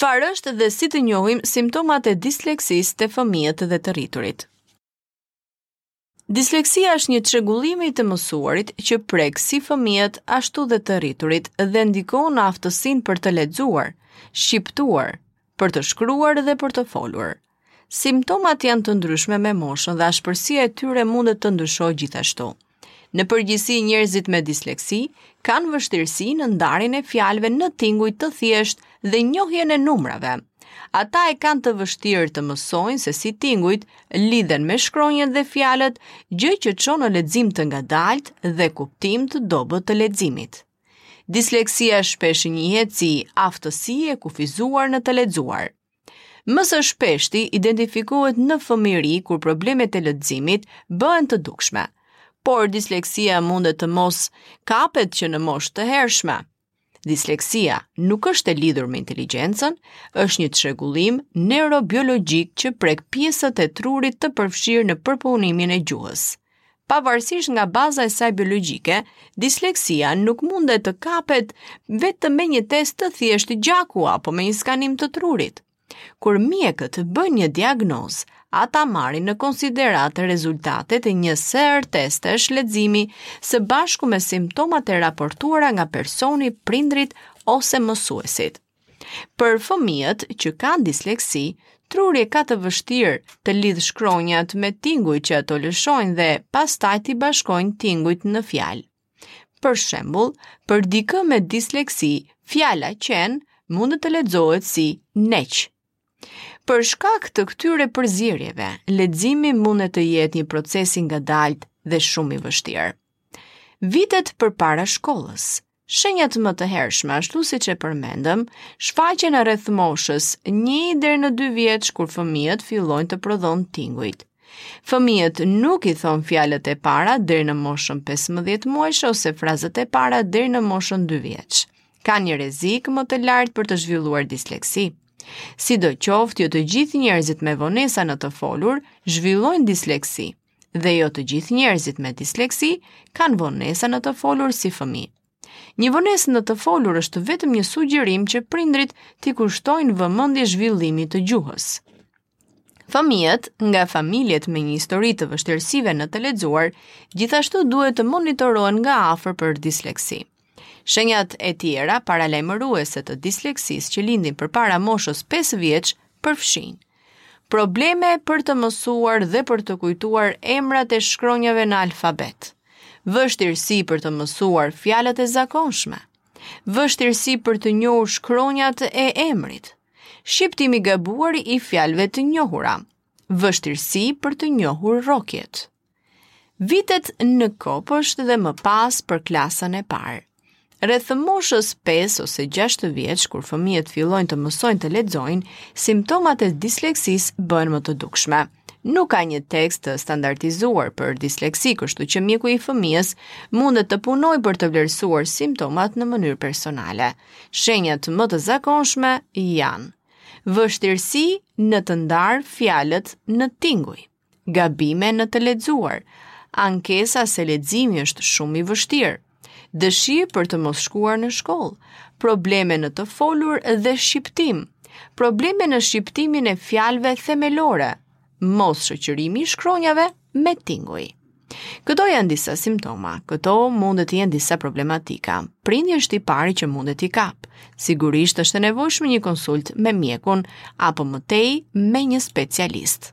Çfarë është dhe si të njohim simptomat e disleksisë te fëmijët dhe të rriturit? Disleksia është një çrregullim i të mësuarit që prek si fëmijët ashtu dhe të rriturit dhe ndikon në aftësinë për të lexuar, shqiptuar, për të shkruar dhe për të folur. Simptomat janë të ndryshme me moshën dhe ashpërsia e tyre mundet të ndryshojë gjithashtu. Në përgjithësi njerëzit me disleksi kanë vështirësi në ndarjen e fjalëve në tinguj të thjeshtë dhe njohjen e numrave. Ata e kanë të vështirë të mësojnë se si tingujt lidhen me shkronjat dhe fjalët, gjë që çon në lexim të ngadaltë dhe kuptim të dobët të leximit. Disleksia shpesh njihet si aftësi e kufizuar në të lexuar. Më së shpeshti identifikohet në fëmijëri kur problemet e leximit bëhen të dukshme, por disleksia mundet të mos kapet që në moshë të hershme. Disleksia nuk është e lidhur me inteligjencën, është një çrregullim neurobiologjik që prek pjesët e trurit të përfshirë në përpunimin e gjuhës. Pavarësisht nga baza e saj biologjike, disleksia nuk mundet të kapet vetëm me një test të thjeshtë gjaku apo me një skanim të trurit. Kur mjekët bëjnë një diagnozë, ata marrin në konsideratë rezultatet e një sërë testesh leximi së bashku me simptomat e raportuara nga personi, prindërit ose mësuesit. Për fëmijët që kanë disleksi, truri e ka të vështirë të lidhë shkronjat me tingujt që ato lëshojnë dhe pastaj t'i bashkojnë tingujt në fjalë. Për shembull, për dikë me disleksi, fjala qen mund të lexohet si neq. Për shkak të këtyre përzierjeve, leximi mund të jetë një proces i ngadaltë dhe shumë i vështirë. Vitet përpara shkollës, Shenjat më të hershme, ashtu siç e përmendëm, shfaqen rreth moshës 1 deri në 2 vjeç kur fëmijët fillojnë të prodhojnë tingujt. Fëmijët nuk i thonë fjalët e para deri në moshën 15 muajsh ose frazat e para deri në moshën 2 vjeç. Kanë një rrezik më të lartë për të zhvilluar disleksi. Sidoqoftë, jo të gjithë njerëzit me vonesa në të folur zhvillojnë disleksi. Dhe jo të gjithë njerëzit me disleksi kanë vonesa në të folur si fëmijë. Një vonesë në të folur është vetëm një sugjerim që prindërit t'i kushtojnë vëmendje zhvillimit të gjuhës. Fëmijët nga familjet me një histori të vështirësive në të lexuar, gjithashtu duhet të monitorohen nga afër për disleksi. Shenjat e tjera paralajmëruese të disleksisë që lindin përpara moshës 5 vjeç përfshijnë probleme për të mësuar dhe për të kujtuar emrat e shkronjave në alfabet, vështirësi për të mësuar fjalët e zakonshme, vështirësi për të njohur shkronjat e emrit, shqiptimi i gabuar i fjalëve të njohura, vështirësi për të njohur rrokjet. Vitet në kopësht dhe më pas për klasën e parë. Rreth moshës 5 ose 6 vjeç, kur fëmijët fillojnë të mësojnë të lexojnë, simptomat e disleksisë bëhen më të dukshme. Nuk ka një tekst të standardizuar për disleksi, kështu që mjeku i fëmijës mundet të punojë për të vlerësuar simptomat në mënyrë personale. Shenjat më të zakonshme janë vështirësi në të ndarë fjalët në tinguj. Gabime në të lexuar. Ankesa se leximi është shumë i vështirë. Dëshirë për të mos shkuar në shkollë. Probleme në të folur dhe shqiptim. Probleme në shqiptimin e fjalëve themelore. Mosshoqërimi i shkronjave me tinguj. Këto janë disa simptoma, këto mund të jenë disa problematika. Prindi është i pari që mundet t'i kapë. Sigurisht është e nevojshme një konsultë me mjekun apo më tej me një specialist.